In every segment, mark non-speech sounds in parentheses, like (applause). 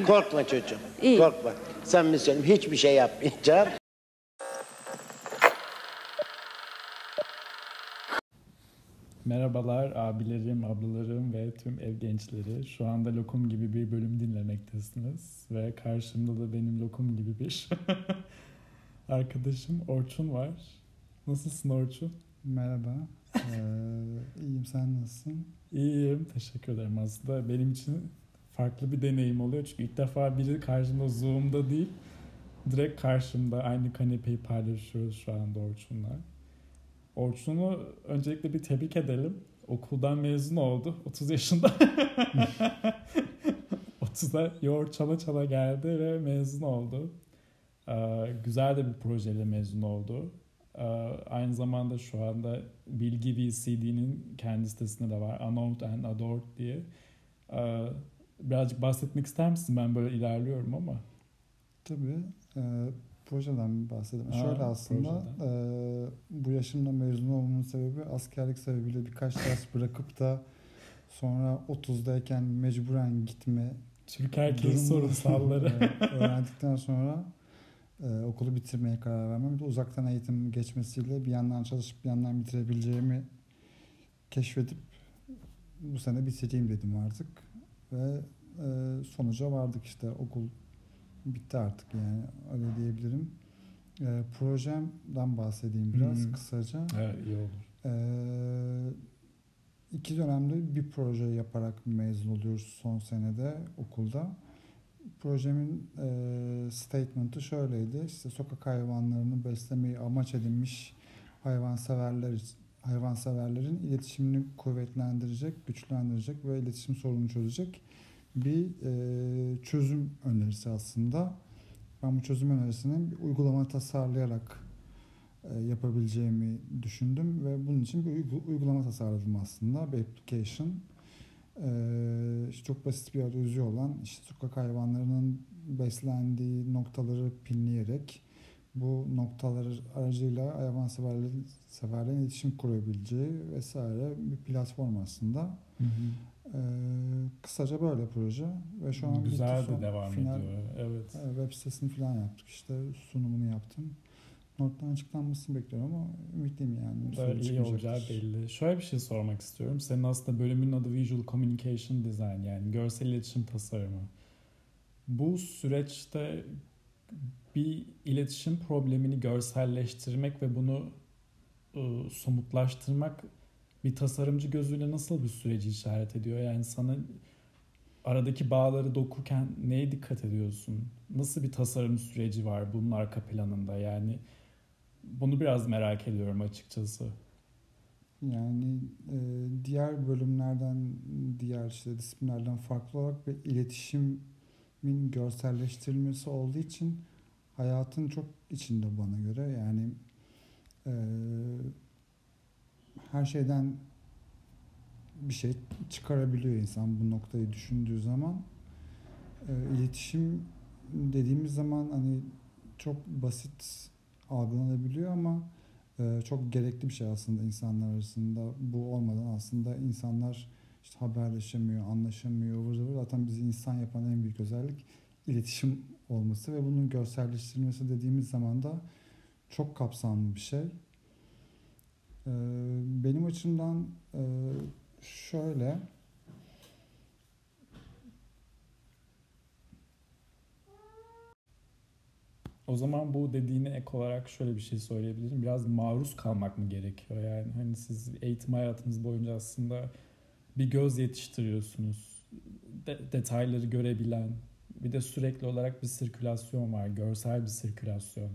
Korkma çocuğum. İyi. Korkma. Sen mi söyleyeyim hiçbir şey yapmayacağım. Merhabalar abilerim, ablalarım ve tüm ev gençleri. Şu anda Lokum gibi bir bölüm dinlemektesiniz. Ve karşımda da benim Lokum gibi bir (laughs) arkadaşım Orçun var. Nasılsın Orçun? Merhaba. Ee, iyiyim sen nasılsın? İyiyim, teşekkür ederim. Aslında benim için farklı bir deneyim oluyor. Çünkü ilk defa biri karşımda Zoom'da değil, direkt karşımda aynı kanepeyi paylaşıyoruz şu anda Orçun'la. Orçun'u öncelikle bir tebrik edelim. Okuldan mezun oldu. 30 yaşında. (laughs) 30'a yoğurt çala çala geldi ve mezun oldu. Ee, güzel de bir projeyle mezun oldu. Ee, aynı zamanda şu anda Bilgi VCD'nin kendi sitesinde de var. Unknown and Adored diye. Ee, birazcık bahsetmek ister misin? Ben böyle ilerliyorum ama. Tabii. E, projeden bahsedelim. Aa, Şöyle aslında e, bu yaşımda mezun olmamın sebebi askerlik sebebiyle birkaç ders bırakıp da sonra 30'dayken mecburen gitme Türk erkeği sorunsalları. öğrendikten sonra e, okulu bitirmeye karar vermem. Bir de uzaktan eğitim geçmesiyle bir yandan çalışıp bir yandan bitirebileceğimi keşfedip bu sene bitireyim dedim artık. Ve e, sonuca vardık işte okul bitti artık yani öyle diyebilirim. E, projemden bahsedeyim biraz Hı hı. kısaca. evet, iyi olur. Ee, iki dönemde bir proje yaparak mezun oluyoruz son senede okulda. Projemin e, statement'ı şöyleydi. İşte sokak hayvanlarını beslemeyi amaç edinmiş hayvanseverler hayvanseverlerin iletişimini kuvvetlendirecek, güçlendirecek ve iletişim sorununu çözecek bir e, çözüm önerisi aslında. Ben bu çözüm önerisini bir uygulama tasarlayarak e, yapabileceğimi düşündüm ve bunun için bir uygu- uygulama tasarladım aslında bir application. E, işte çok basit bir arayüzü olan işte sokak hayvanlarının beslendiği noktaları pinleyerek bu noktalar aracıyla hayvan severlerin, severlerin iletişim kurabileceği vesaire bir platform aslında. E, kısaca böyle proje ve şu an Güzel de devam final- ediyor. Evet. e, Web sitesini falan yaptık işte sunumunu yaptım. Nottan açıklanmasını bekliyorum ama ümitliyim yani. Soru iyi olacağı belli. Şöyle bir şey sormak istiyorum. Senin aslında bölümünün adı Visual Communication Design yani görsel iletişim tasarımı. Bu süreçte bir iletişim problemini görselleştirmek ve bunu ı, somutlaştırmak bir tasarımcı gözüyle nasıl bir süreci işaret ediyor? Yani sana aradaki bağları dokurken neye dikkat ediyorsun? Nasıl bir tasarım süreci var bunun arka planında? Yani bunu biraz merak ediyorum açıkçası. Yani e, diğer bölümlerden, diğer işte disiplinlerden farklı olarak bir iletişimin görselleştirilmesi olduğu için hayatın çok içinde bana göre. Yani e, her şeyden bir şey çıkarabiliyor insan bu noktayı düşündüğü zaman. E, iletişim dediğimiz zaman hani çok basit algılanabiliyor ama e, çok gerekli bir şey aslında insanlar arasında. Bu olmadan aslında insanlar işte haberleşemiyor, anlaşamıyor, ıvır zıvır. Zaten bizi insan yapan en büyük özellik iletişim olması ve bunun görselleştirilmesi dediğimiz zaman da çok kapsamlı bir şey. E, benim açımdan e, şöyle O zaman bu dediğine ek olarak şöyle bir şey söyleyebilirim. Biraz maruz kalmak mı gerekiyor? Yani hani siz eğitim hayatınız boyunca aslında bir göz yetiştiriyorsunuz. De- detayları görebilen, bir de sürekli olarak bir sirkülasyon var. Görsel bir sirkülasyon.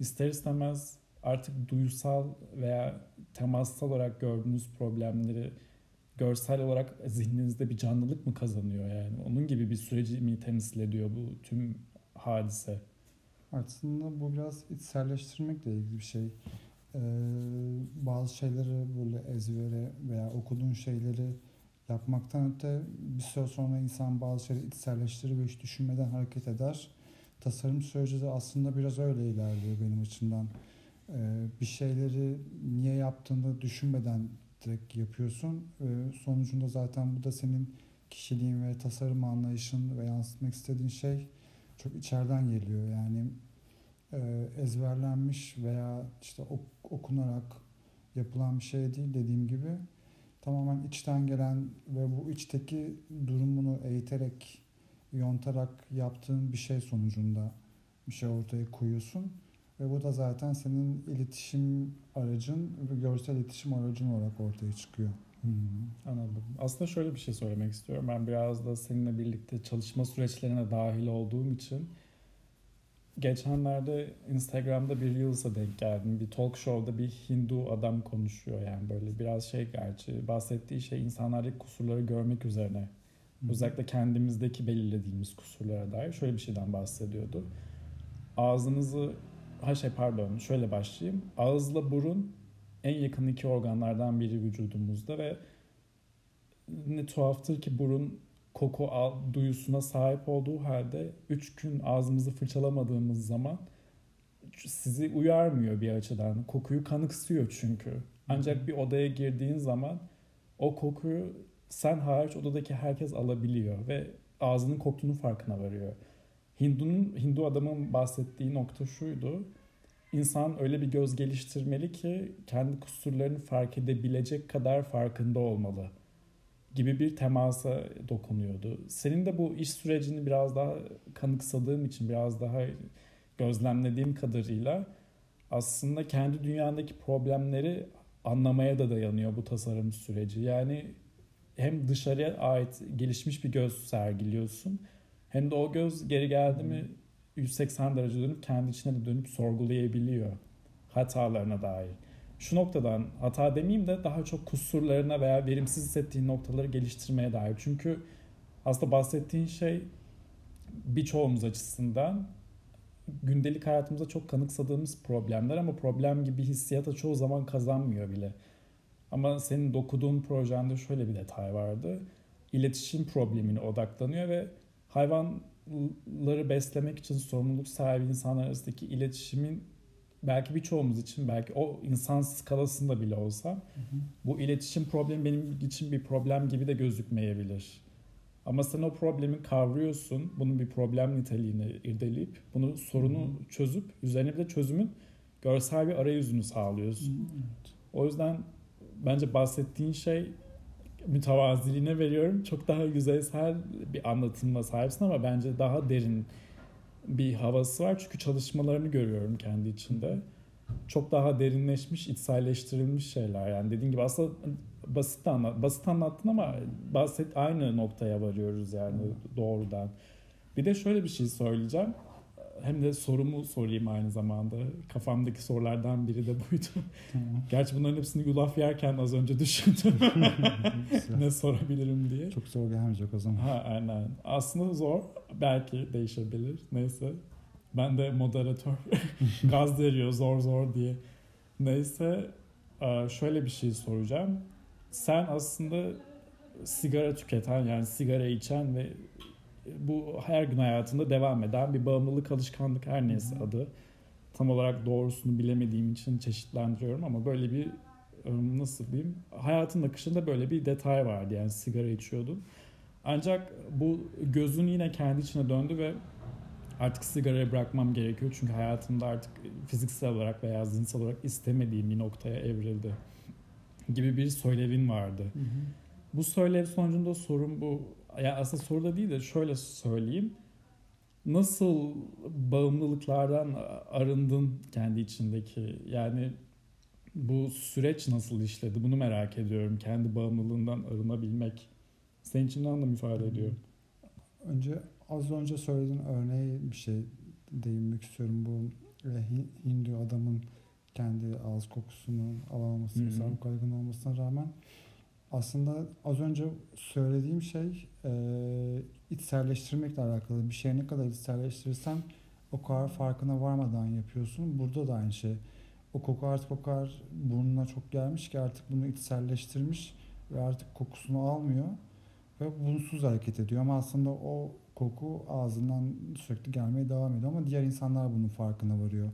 İster istemez artık duysal veya temassal olarak gördüğünüz problemleri görsel olarak zihninizde bir canlılık mı kazanıyor yani? Onun gibi bir süreci mi temsil ediyor bu tüm hadise? Aslında bu biraz içselleştirmekle ilgili bir şey. Ee, bazı şeyleri böyle ezbere veya okuduğun şeyleri yapmaktan öte bir süre sonra insan bazı şeyleri içselleştirir ve hiç düşünmeden hareket eder. Tasarım süreci de aslında biraz öyle ilerliyor benim açımdan. Ee, bir şeyleri niye yaptığını düşünmeden direkt yapıyorsun. Ee, sonucunda zaten bu da senin kişiliğin ve tasarım anlayışın ve yansıtmak istediğin şey çok içeriden geliyor. Yani e, ezberlenmiş veya işte ok- okunarak yapılan bir şey değil dediğim gibi tamamen içten gelen ve bu içteki durumunu eğiterek, yontarak yaptığın bir şey sonucunda bir şey ortaya koyuyorsun. Ve bu da zaten senin iletişim aracın görsel iletişim aracın olarak ortaya çıkıyor. Hmm, anladım. Aslında şöyle bir şey söylemek istiyorum. Ben biraz da seninle birlikte çalışma süreçlerine dahil olduğum için geçenlerde Instagram'da bir Reels'a denk geldim. Bir talk show'da bir Hindu adam konuşuyor yani böyle biraz şey gerçi bahsettiği şey insanlardaki kusurları görmek üzerine. Özellikle kendimizdeki belirlediğimiz kusurlara dair şöyle bir şeyden bahsediyordu. Ağzınızı ha şey pardon şöyle başlayayım. Ağızla burun en yakın iki organlardan biri vücudumuzda ve ne tuhaftır ki burun koku al, duyusuna sahip olduğu halde 3 gün ağzımızı fırçalamadığımız zaman sizi uyarmıyor bir açıdan. Kokuyu kanıksıyor çünkü. Ancak bir odaya girdiğin zaman o kokuyu sen hariç odadaki herkes alabiliyor ve ağzının koktuğunun farkına varıyor. Hindu'nun Hindu adamın bahsettiği nokta şuydu. İnsan öyle bir göz geliştirmeli ki kendi kusurlarını fark edebilecek kadar farkında olmalı gibi bir temasa dokunuyordu. Senin de bu iş sürecini biraz daha kanıksadığım için biraz daha gözlemlediğim kadarıyla aslında kendi dünyandaki problemleri anlamaya da dayanıyor bu tasarım süreci. Yani hem dışarıya ait gelişmiş bir göz sergiliyorsun hem de o göz geri geldi mi 180 derece dönüp kendi içine de dönüp sorgulayabiliyor hatalarına dair. Şu noktadan hata demeyeyim de daha çok kusurlarına veya verimsiz hissettiğin noktaları geliştirmeye dair. Çünkü aslında bahsettiğin şey birçoğumuz açısından gündelik hayatımızda çok kanıksadığımız problemler ama problem gibi hissiyata çoğu zaman kazanmıyor bile. Ama senin dokuduğun projende şöyle bir detay vardı. İletişim problemine odaklanıyor ve hayvanları beslemek için sorumluluk sahibi insanlar arasındaki iletişimin belki birçoğumuz için belki o insan skalasında bile olsa hı hı. bu iletişim problemi benim için bir problem gibi de gözükmeyebilir. Ama sen o problemi kavruyorsun, bunun bir problem niteliğini irdeleyip bunu sorunu hı çözüp üzerine bir de çözümün görsel bir arayüzünü sağlıyorsun. Hı. O yüzden bence bahsettiğin şey mütevaziliğine veriyorum. Çok daha yüzeysel bir anlatımla sahipsin ama bence daha derin bir havası var. Çünkü çalışmalarını görüyorum kendi içinde. Çok daha derinleşmiş, içselleştirilmiş şeyler. Yani dediğin gibi aslında basit anlat, basit anlattın ama basit aynı noktaya varıyoruz yani doğrudan. Bir de şöyle bir şey söyleyeceğim hem de sorumu sorayım aynı zamanda. Kafamdaki sorulardan biri de buydu. Tamam. Gerçi bunların hepsini yulaf yerken az önce düşündüm. (laughs) (laughs) ne sorabilirim diye. Çok zor gelmeyecek o zaman. Ha, aynen. Aslında zor. Belki değişebilir. Neyse. Ben de moderatör (laughs) gaz veriyor zor zor diye. Neyse şöyle bir şey soracağım. Sen aslında sigara tüketen yani sigara içen ve bu her gün hayatında devam eden bir bağımlılık alışkanlık her neyse adı. Tam olarak doğrusunu bilemediğim için çeşitlendiriyorum ama böyle bir nasıl diyeyim hayatın akışında böyle bir detay vardı yani sigara içiyordun. Ancak bu gözün yine kendi içine döndü ve artık sigarayı bırakmam gerekiyor çünkü hayatımda artık fiziksel olarak veya zihinsel olarak istemediğim bir noktaya evrildi gibi bir söylevin vardı. Hı hı. Bu söylev sonucunda sorun bu ya aslında soru da değil de şöyle söyleyeyim. Nasıl bağımlılıklardan arındın kendi içindeki? Yani bu süreç nasıl işledi? Bunu merak ediyorum. Kendi bağımlılığından arınabilmek senin için ne anlam ifade ediyor? Önce az önce söylediğin örneği bir şey değinmek istiyorum. Bu e, Hindu adamın kendi ağız kokusunu alamaması, sağlık kaygın olmasına rağmen aslında az önce söylediğim şey e, içselleştirmekle alakalı. Bir şeyi ne kadar içselleştirirsen o kadar farkına varmadan yapıyorsun. Burada da aynı şey. O koku artık o kadar burnuna çok gelmiş ki artık bunu içselleştirmiş ve artık kokusunu almıyor ve bunsuz hareket ediyor. Ama aslında o koku ağzından sürekli gelmeye devam ediyor ama diğer insanlar bunun farkına varıyor.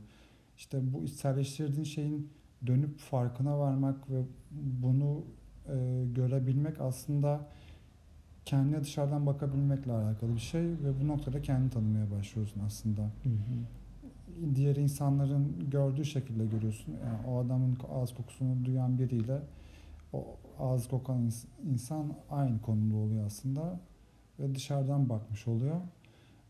İşte bu içselleştirdiğin şeyin dönüp farkına varmak ve bunu e, görebilmek aslında kendine dışarıdan bakabilmekle alakalı bir şey ve bu noktada kendini tanımaya başlıyorsun aslında. Hı hı. Diğer insanların gördüğü şekilde görüyorsun. Yani o adamın ağız kokusunu duyan biriyle o ağız kokan ins- insan aynı konumda oluyor aslında ve dışarıdan bakmış oluyor.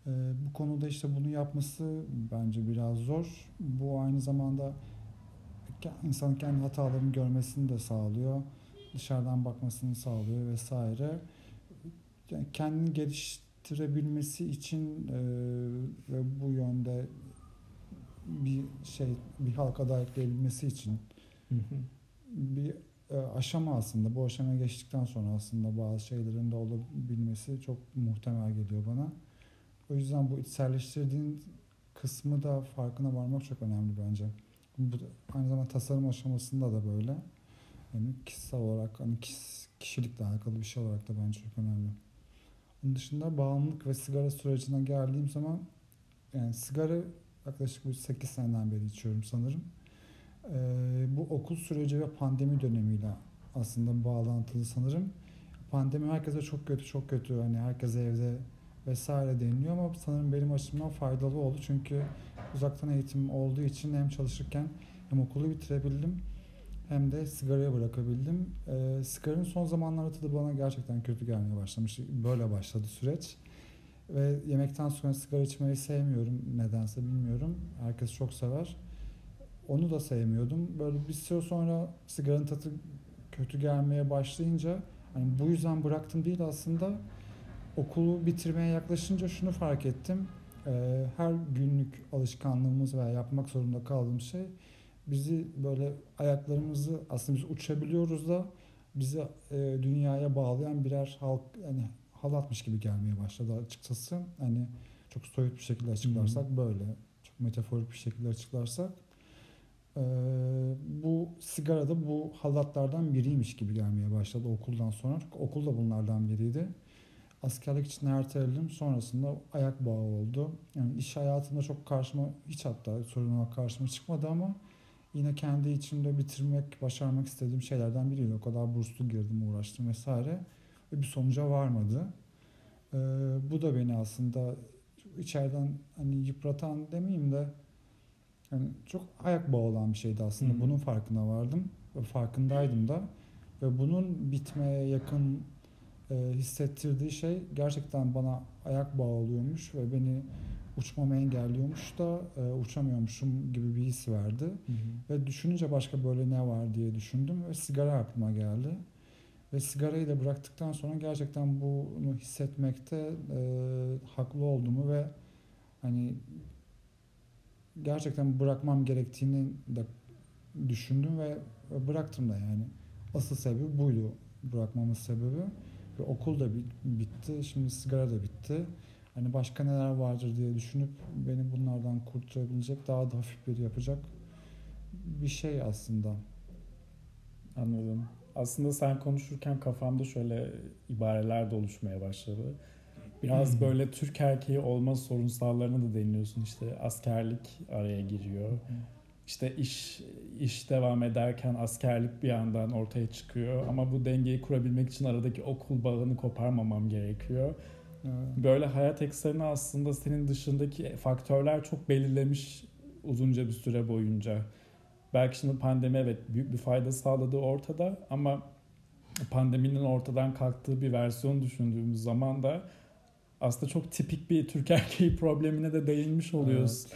Ee, bu konuda işte bunu yapması bence biraz zor. Bu aynı zamanda insanın kendi hatalarını görmesini de sağlıyor. Dışarıdan bakmasını sağlıyor vesaire. Yani kendini geliştirebilmesi için e, ve bu yönde bir şey bir halka da ekleyebilmesi için Hı hı. bir e, aşama aslında. Bu aşamaya geçtikten sonra aslında bazı şeylerin de olabilmesi çok muhtemel geliyor bana. O yüzden bu içselleştirdiğin kısmı da farkına varmak çok önemli bence. Bu aynı zamanda tasarım aşamasında da böyle. Yani kişisel olarak hani kişilikle alakalı bir şey olarak da bence çok önemli. Onun dışında bağımlılık ve sigara sürecine geldiğim zaman yani sigara yaklaşık bu 8 seneden beri içiyorum sanırım. Ee, bu okul süreci ve pandemi dönemiyle aslında bağlantılı sanırım. Pandemi herkese çok kötü çok kötü hani herkes evde vesaire deniliyor ama sanırım benim açımdan faydalı oldu çünkü uzaktan eğitim olduğu için hem çalışırken hem okulu bitirebildim hem de sigarayı bırakabildim. Ee, sigaranın son zamanlarda tadı bana gerçekten kötü gelmeye başlamış. Böyle başladı süreç. Ve yemekten sonra sigara içmeyi sevmiyorum. Nedense bilmiyorum. Herkes çok sever. Onu da sevmiyordum. Böyle bir süre sonra sigaranın tadı kötü gelmeye başlayınca hani bu yüzden bıraktım değil aslında okulu bitirmeye yaklaşınca şunu fark ettim. Ee, her günlük alışkanlığımız veya yapmak zorunda kaldığımız şey bizi böyle ayaklarımızı aslında biz uçabiliyoruz da bizi e, dünyaya bağlayan birer halk hani halatmış gibi gelmeye başladı açıkçası. Hani çok soyut bir şekilde açıklarsak böyle. Çok metaforik bir şekilde açıklarsak. Ee, bu sigara da bu halatlardan biriymiş gibi gelmeye başladı okuldan sonra. Çünkü okul da bunlardan biriydi. Askerlik için erteledim. Sonrasında ayak bağı oldu. Yani iş hayatında çok karşıma hiç hatta sorun olarak karşıma çıkmadı ama yine kendi içimde bitirmek, başarmak istediğim şeylerden biriydi. O kadar burslu girdim, uğraştım vesaire. Ve bir sonuca varmadı. Ee, bu da beni aslında içeriden hani yıpratan demeyeyim de yani çok ayak bağı olan bir şeydi aslında. Hı hı. Bunun farkına vardım farkındaydım da ve bunun bitmeye yakın e, hissettirdiği şey gerçekten bana ayak bağı oluyormuş ve beni uçmamı engelliyormuş da e, uçamıyormuşum gibi bir his verdi. Hı hı. Ve düşününce başka böyle ne var diye düşündüm ve sigara aklıma geldi. Ve sigarayı da bıraktıktan sonra gerçekten bunu hissetmekte e, haklı olduğumu ve hani gerçekten bırakmam gerektiğini de düşündüm ve bıraktım da yani. Asıl sebebi buydu bırakmamın sebebi. Ve okul da bit- bitti, şimdi sigara da bitti. Hani başka neler vardır diye düşünüp beni bunlardan kurtarabilecek, daha da hafif bir yapacak bir şey aslında. Anladım. Aslında sen konuşurken kafamda şöyle ibareler de oluşmaya başladı. Biraz Hmm. böyle Türk erkeği olma sorunsallarına da değiniyorsun. İşte askerlik araya giriyor. İşte iş iş devam ederken askerlik bir yandan ortaya çıkıyor. Ama bu dengeyi kurabilmek için aradaki okul bağını koparmamam gerekiyor. Ee, Böyle hayat eksenini aslında senin dışındaki faktörler çok belirlemiş uzunca bir süre boyunca. Belki şimdi pandemi evet büyük bir fayda sağladığı ortada ama pandeminin ortadan kalktığı bir versiyon düşündüğümüz zaman da aslında çok tipik bir Türk (laughs) erkeği problemine de değinmiş oluyoruz.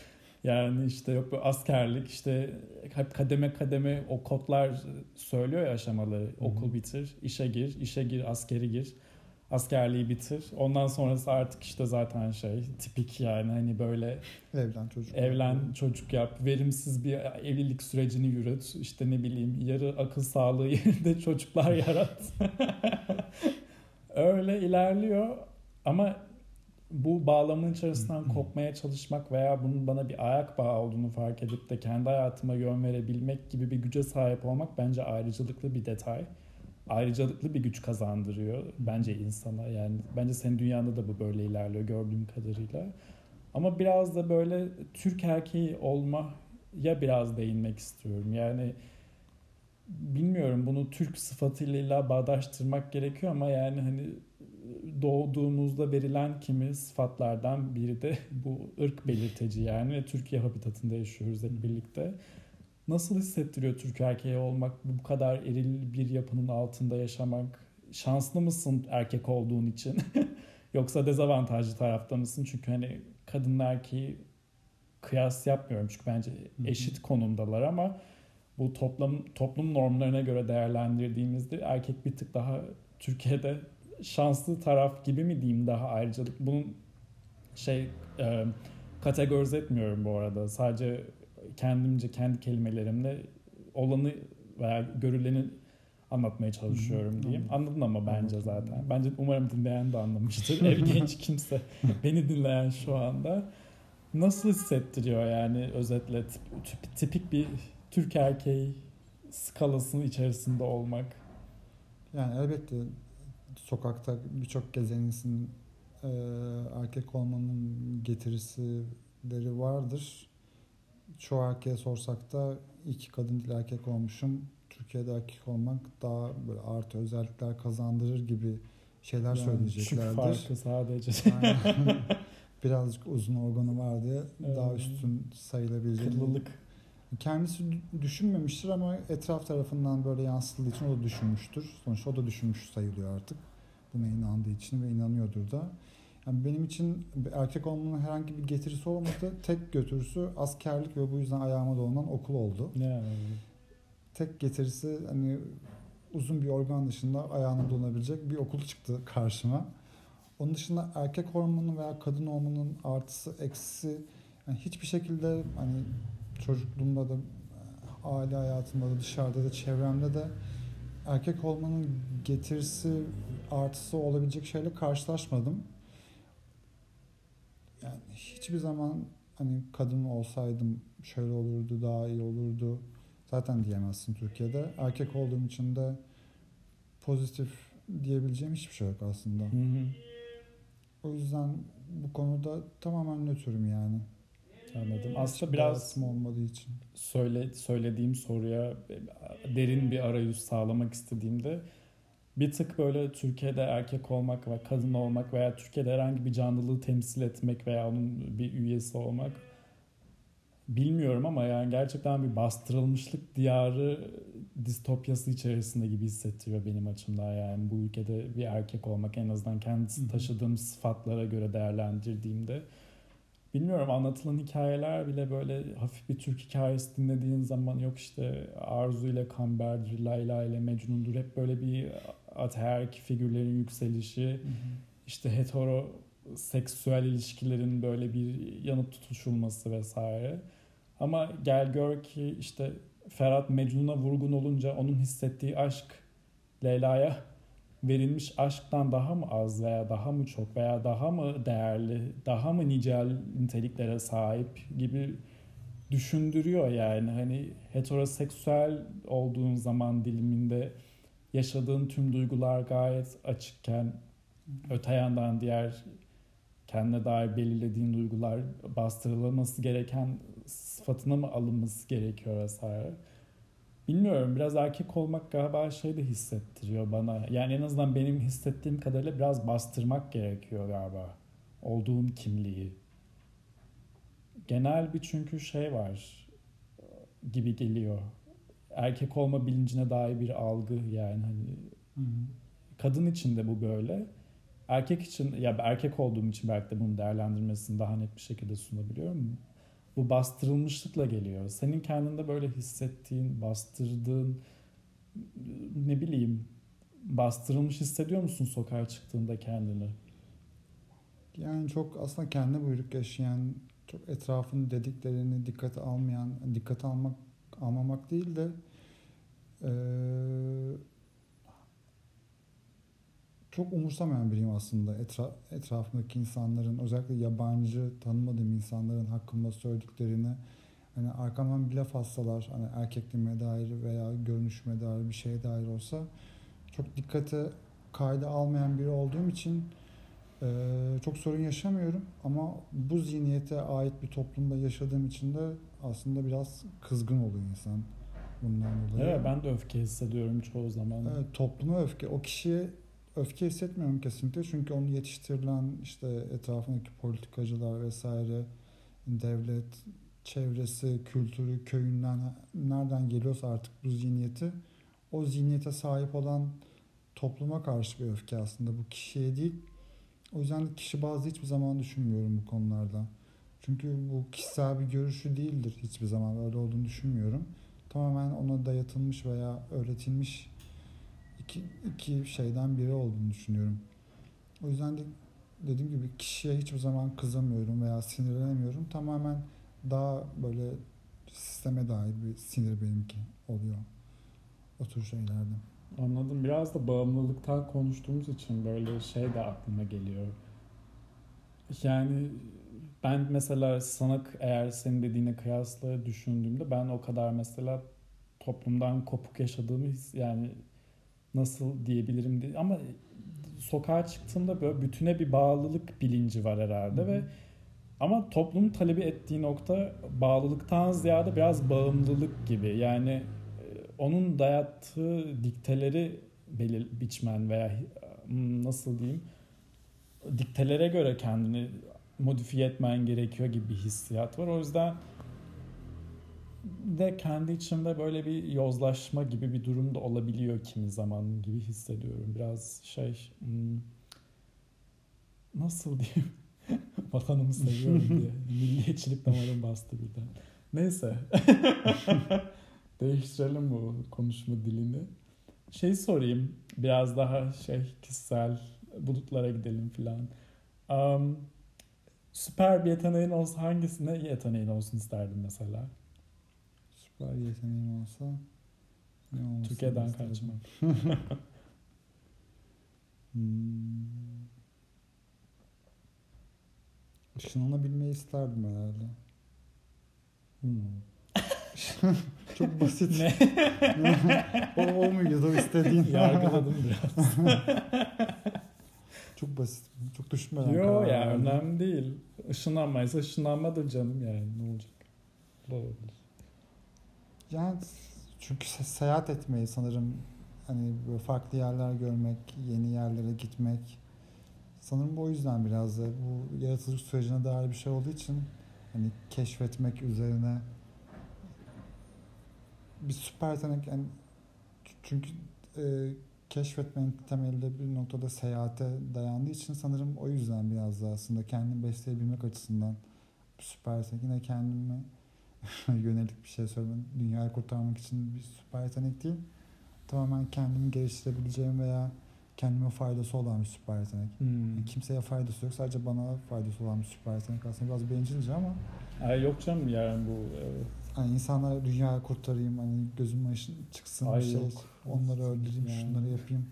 Yani işte yok askerlik işte hep kademe kademe o kodlar söylüyor ya aşamaları. hı. Okul bitir, işe gir, işe gir, askeri gir. Askerliği bitir. Ondan sonrası artık işte zaten şey tipik yani hani böyle Evlen çocuk. evlen, çocuk yap, verimsiz bir evlilik sürecini yürüt. İşte ne bileyim yarı akıl sağlığı (laughs) yerinde çocuklar yarat. (laughs) Öyle ilerliyor ama bu bağlamın içerisinden (clears throat) kopmaya çalışmak veya bunun bana bir ayak bağı olduğunu fark edip de kendi hayatıma yön verebilmek gibi bir güce sahip olmak bence ayrıcalıklı bir detay. Ayrıcalıklı bir güç kazandırıyor bence insana. Yani bence senin dünyanda da bu böyle ilerliyor gördüğüm kadarıyla. Ama biraz da böyle Türk erkeği olmaya biraz değinmek istiyorum. Yani bilmiyorum bunu Türk sıfatıyla illa bağdaştırmak gerekiyor ama yani hani doğduğumuzda verilen kimi sıfatlardan biri de bu ırk belirteci yani Türkiye habitatında yaşıyoruz hep birlikte. Nasıl hissettiriyor Türk erkeği olmak, bu kadar eril bir yapının altında yaşamak? Şanslı mısın erkek olduğun için? (laughs) Yoksa dezavantajlı tarafta mısın? Çünkü hani kadın erkeği kıyas yapmıyorum çünkü bence eşit konumdalar ama bu toplum toplum normlarına göre değerlendirdiğimizde erkek bir tık daha Türkiye'de şanslı taraf gibi mi diyeyim daha ayrıcalık. Bunun şey e, kategorize etmiyorum bu arada. Sadece kendimce kendi kelimelerimle olanı veya görüleni anlatmaya çalışıyorum diyeyim. Anladın ama bence zaten. Bence umarım dinleyen de anlamıştır. (laughs) Ev genç kimse beni dinleyen şu anda. Nasıl hissettiriyor yani özetle tip, tip, tipik bir Türk erkeği skalasının içerisinde olmak? Yani elbette sokakta birçok gezeninsin e, erkek olmanın getirisileri vardır. Çoğu erkeğe sorsak da iki kadın değil erkek olmuşum. Türkiye'de erkek olmak daha böyle artı özellikler kazandırır gibi şeyler Yani söyleyeceklerdir. Farkı sadece. (laughs) Birazcık uzun organı var diye daha Evet. üstün sayılabileceğini Kıllılık. Kendisi dü- düşünmemiştir ama etraf tarafından böyle yansıtıldığı için o da düşünmüştür. Sonuçta o da düşünmüş sayılıyor artık. Buna inandığı için ve inanıyordur da. Yani benim için erkek olmanın herhangi bir getirisi olmadı. Tek götürüsü askerlik ve bu yüzden ayağıma dolanan okul oldu. Yani Tek getirisi hani uzun bir organ dışında ayağına dolanabilecek bir okul çıktı karşıma. Onun dışında erkek hormonu veya kadın hormonunun artısı eksisi yani hiçbir şekilde hani çocukluğumda da aile hayatımda da dışarıda da çevremde de erkek hormonunun getirisi artısı olabilecek şeyle karşılaşmadım. Yani hiçbir zaman hani kadın olsaydım şöyle olurdu daha iyi olurdu zaten diyemezsin Türkiye'de. Erkek olduğum için de pozitif diyebileceğim hiçbir şey yok aslında. Hı hı. O yüzden bu konuda tamamen nötrüm yani. Anladım. Aslında Hiçbir biraz olmadığı için. söyle söylediğim soruya derin bir arayüz sağlamak istediğimde bir tık böyle Türkiye'de erkek olmak ve kadın olmak veya Türkiye'de herhangi bir canlılığı temsil etmek veya onun bir üyesi olmak bilmiyorum ama yani gerçekten bir bastırılmışlık diyarı distopyası içerisinde gibi hissettiriyor benim açımdan yani bu ülkede bir erkek olmak en azından kendisi taşıdığım sıfatlara göre değerlendirdiğimde Bilmiyorum anlatılan hikayeler bile böyle hafif bir Türk hikayesi dinlediğin zaman yok işte Arzu ile Kamber'dir, Layla ile Mecnun'dur. Hep böyle bir ataerk figürlerin yükselişi, işte heteroseksüel ilişkilerin böyle bir yanıp tutuşulması vesaire. Ama gel gör ki işte Ferhat Mecnun'a vurgun olunca onun hissettiği aşk Leyla'ya verilmiş aşktan daha mı az veya daha mı çok veya daha mı değerli, daha mı nicel niteliklere sahip gibi düşündürüyor yani. Hani heteroseksüel olduğun zaman diliminde yaşadığın tüm duygular gayet açıkken öte yandan diğer kendine dair belirlediğin duygular bastırılması gereken sıfatına mı alınması gerekiyor vesaire. Bilmiyorum biraz erkek olmak galiba şey de hissettiriyor bana. Yani en azından benim hissettiğim kadarıyla biraz bastırmak gerekiyor galiba. Olduğun kimliği. Genel bir çünkü şey var gibi geliyor. Erkek olma bilincine dair bir algı yani hani kadın için de bu böyle. Erkek için ya erkek olduğum için belki de bunun değerlendirmesini daha net bir şekilde sunabiliyorum. Bu bastırılmışlıkla geliyor. Senin kendinde böyle hissettiğin, bastırdığın ne bileyim bastırılmış hissediyor musun sokağa çıktığında kendini? Yani çok aslında kendi buyruk yaşayan, çok etrafın dediklerini dikkate almayan, dikkate almak almamak değil de eee, çok umursamayan biriyim aslında. Etra, etrafımdaki insanların, özellikle yabancı tanımadığım insanların hakkında söylediklerini hani arkamdan bir laf atsalar, hani erkekliğime dair veya görünüşüme dair bir şeye dair olsa çok dikkate kayda almayan biri olduğum için ee, çok sorun yaşamıyorum ama bu zihniyete ait bir toplumda yaşadığım için de aslında biraz kızgın oluyor insan bundan dolayı. Evet ben de öfke hissediyorum çoğu zaman. Evet, topluma öfke. O kişiye öfke hissetmiyorum kesinlikle çünkü onu yetiştirilen işte etrafındaki politikacılar vesaire devlet çevresi, kültürü, köyünden nereden geliyorsa artık bu zihniyeti o zihniyete sahip olan topluma karşı bir öfke aslında bu kişiye değil. O yüzden de kişi bazı hiçbir zaman düşünmüyorum bu konularda. Çünkü bu kişisel bir görüşü değildir hiçbir zaman öyle olduğunu düşünmüyorum. Tamamen ona dayatılmış veya öğretilmiş iki, iki şeyden biri olduğunu düşünüyorum. O yüzden de dediğim gibi kişiye hiçbir zaman kızamıyorum veya sinirlenemiyorum. Tamamen daha böyle sisteme dair bir sinir benimki oluyor. O tür. Anladım. Biraz da bağımlılıktan konuştuğumuz için böyle şey de aklıma geliyor. Yani ben mesela sana eğer senin dediğine kıyasla düşündüğümde ben o kadar mesela toplumdan kopuk yaşadığımı his yani nasıl diyebilirim diye ama sokağa çıktığımda böyle bütüne bir bağlılık bilinci var herhalde Hı hı. ve ama toplumun talebi ettiği nokta bağlılıktan ziyade biraz bağımlılık gibi. Yani onun dayattığı dikteleri belir biçmen veya hmm, nasıl diyeyim diktelere göre kendini modifiye etmen gerekiyor gibi bir hissiyat var. O yüzden de kendi içimde böyle bir yozlaşma gibi bir durum da olabiliyor kimi zaman gibi hissediyorum. Biraz şey hmm, nasıl diyeyim (laughs) vatanımı seviyorum diye (laughs) milliyetçilik damarım bastı birden. Neyse (laughs) değiştirelim bu konuşma dilini. Şey sorayım biraz daha şey kişisel bulutlara gidelim filan. Um, süper bir yeteneğin olsa hangisine yeteneğin olsun isterdin mesela? Süper yeteneğim olsa ne olmasını Türkiye'den isterdim? kaçmak. (laughs) Hmm. Işınlanabilmeyi isterdim herhalde. Hmm. Çok basit. Ne? (laughs) o, o muydu o istediğin? Yargıladım biraz. (laughs) Çok basit. Çok düşünmeden Yo ya verdim. önemli değil. Işınlanmaysa ışınlanmadır canım yani ne olacak? Olabilir. Yani çünkü se- seyahat etmeyi sanırım hani böyle farklı yerler görmek, yeni yerlere gitmek sanırım o yüzden biraz da bu yaratıcılık sürecine dair bir şey olduğu için hani keşfetmek üzerine bir süper yetenek yani çünkü e, keşfetmenin temelde bir noktada seyahate dayandığı için sanırım o yüzden biraz da aslında kendini besleyebilmek açısından bir süper yetenek. Yine kendime (laughs) yönelik bir şey söylemem. Dünyayı kurtarmak için bir süper yetenek değil. Tamamen kendimi geliştirebileceğim veya kendime faydası olan bir süper yetenek. Hmm. Yani kimseye faydası yok. Sadece bana faydası olan bir süper yetenek. Aslında biraz bencilce ama Ay yok canım yani bu evet. Hani insanlara dünyayı kurtarayım. Hani gözümün ışın çıksın Ay bir şey. yok. Onları öldüreyim, Yani. şunları yapayım.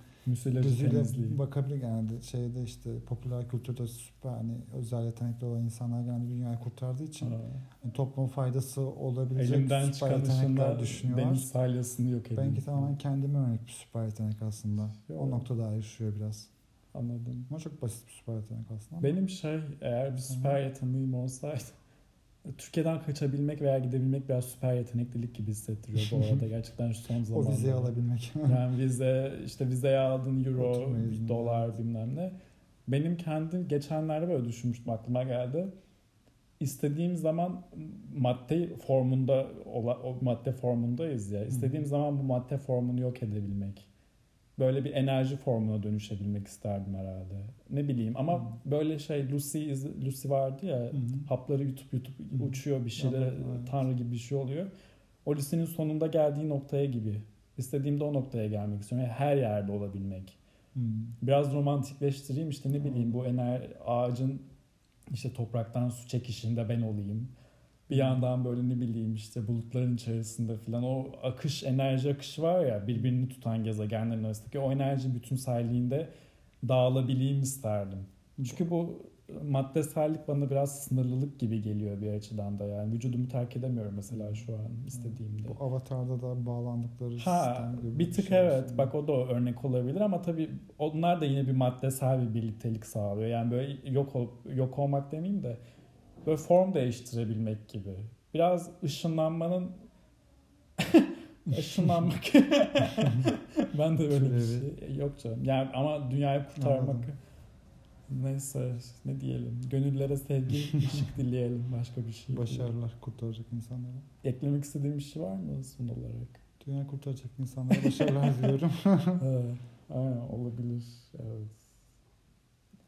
Gözüyle bakabilir genelde şeyde işte popüler kültürde süper hani özel yetenekli olan insanlar genelde dünyayı kurtardığı için Aa. hani toplum faydası olabilecek Elimden süper yetenekler düşünüyorlar. deniz salyasını yok edeyim. Benimki tamamen kendime yönelik bir süper yetenek aslında. Yo. O noktada ayrışıyor biraz. Anladım. Ama çok basit bir süper yetenek aslında. Benim şey eğer bir süper yeteneğim olsaydı Türkiye'den kaçabilmek veya gidebilmek biraz süper yeteneklilik gibi hissettiriyor bu arada (laughs) gerçekten şu son o zamanlarda. vizeyi alabilmek. (laughs) Yani vize işte vizeye aldın euro, Oturma izni, dolar evet. bilmem ne. Benim kendim geçenlerde böyle düşünmüştüm aklıma geldi. İstediğim zaman madde formunda o madde formundayız ya. İstediğim zaman bu madde formunu yok edebilmek. Böyle bir enerji formuna dönüşebilmek isterdim herhalde. Ne bileyim ama Hmm. böyle şey Lucy iz- Lucy vardı ya hı. hapları yutup yutup Hı. uçuyor bir şeyler evet. tanrı gibi bir şey oluyor. O listenin sonunda geldiği noktaya gibi. İstediğimde o noktaya gelmek istiyorum. Yani her yerde olabilmek. Hmm. Biraz romantikleştireyim işte ne bileyim bu ener ağacın işte topraktan su çekişinde ben olayım. Bir yandan böyle ne bileyim işte bulutların içerisinde falan o akış enerji akışı var ya birbirini tutan gezegenlerin arasındaki o enerji bütünselliğinde dağılabileyim isterdim. Çünkü bu maddesellik bana biraz sınırlılık gibi geliyor bir açıdan da yani vücudumu terk edemiyorum mesela şu an istediğimde. Bu avatarda da bağlandıkları Ha sistem gibi bir tık şey evet aslında. bak o da örnek olabilir ama tabii onlar da yine bir maddesel bir birliktelik sağlıyor. Yani böyle yok ol, yok olmak demeyeyim de böyle form değiştirebilmek gibi. Biraz ışınlanmanın (laughs) Aşınlanmak. (laughs) ben de böyle bir şey. Yok canım. Yani ama dünyayı kurtarmak. Anladım. Neyse ne diyelim. Gönüllere sevgi, (laughs) ışık dileyelim. Başka bir şey. Başarılar kurtaracak insanlara. Eklemek istediğim bir şey var mı son olarak? Dünya kurtaracak insanlara başarılar diliyorum. evet. Aynen olabilir. Evet.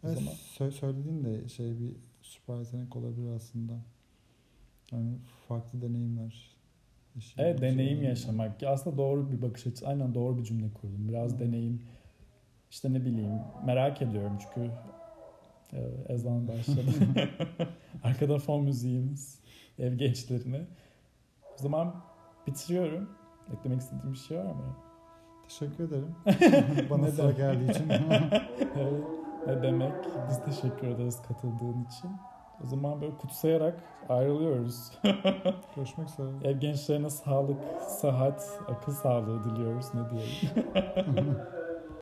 O Evet, zaman sö- söylediğin de şey bir süper yetenek olabilir aslında. Yani farklı deneyimler. yaşayan Evet şey deneyim yaşamak. Aslında doğru bir bakış açısı. Aynen doğru bir cümle kurdum. Biraz deneyim. İşte ne bileyim merak ediyorum çünkü e, ezan başladı. (laughs) Arkada fon müziğimiz. Ev gençlerine. O zaman bitiriyorum. Eklemek istediğim bir şey var mı? Teşekkür ederim. (laughs) Bana sıra geldiği için. Evet. (laughs) Ne demek? Biz teşekkür ederiz katıldığın için. O zaman böyle kutsayarak ayrılıyoruz. (laughs) Görüşmek üzere. Ev gençlerine sağlık, sıhhat, akıl sağlığı diliyoruz. Ne diyelim? (laughs)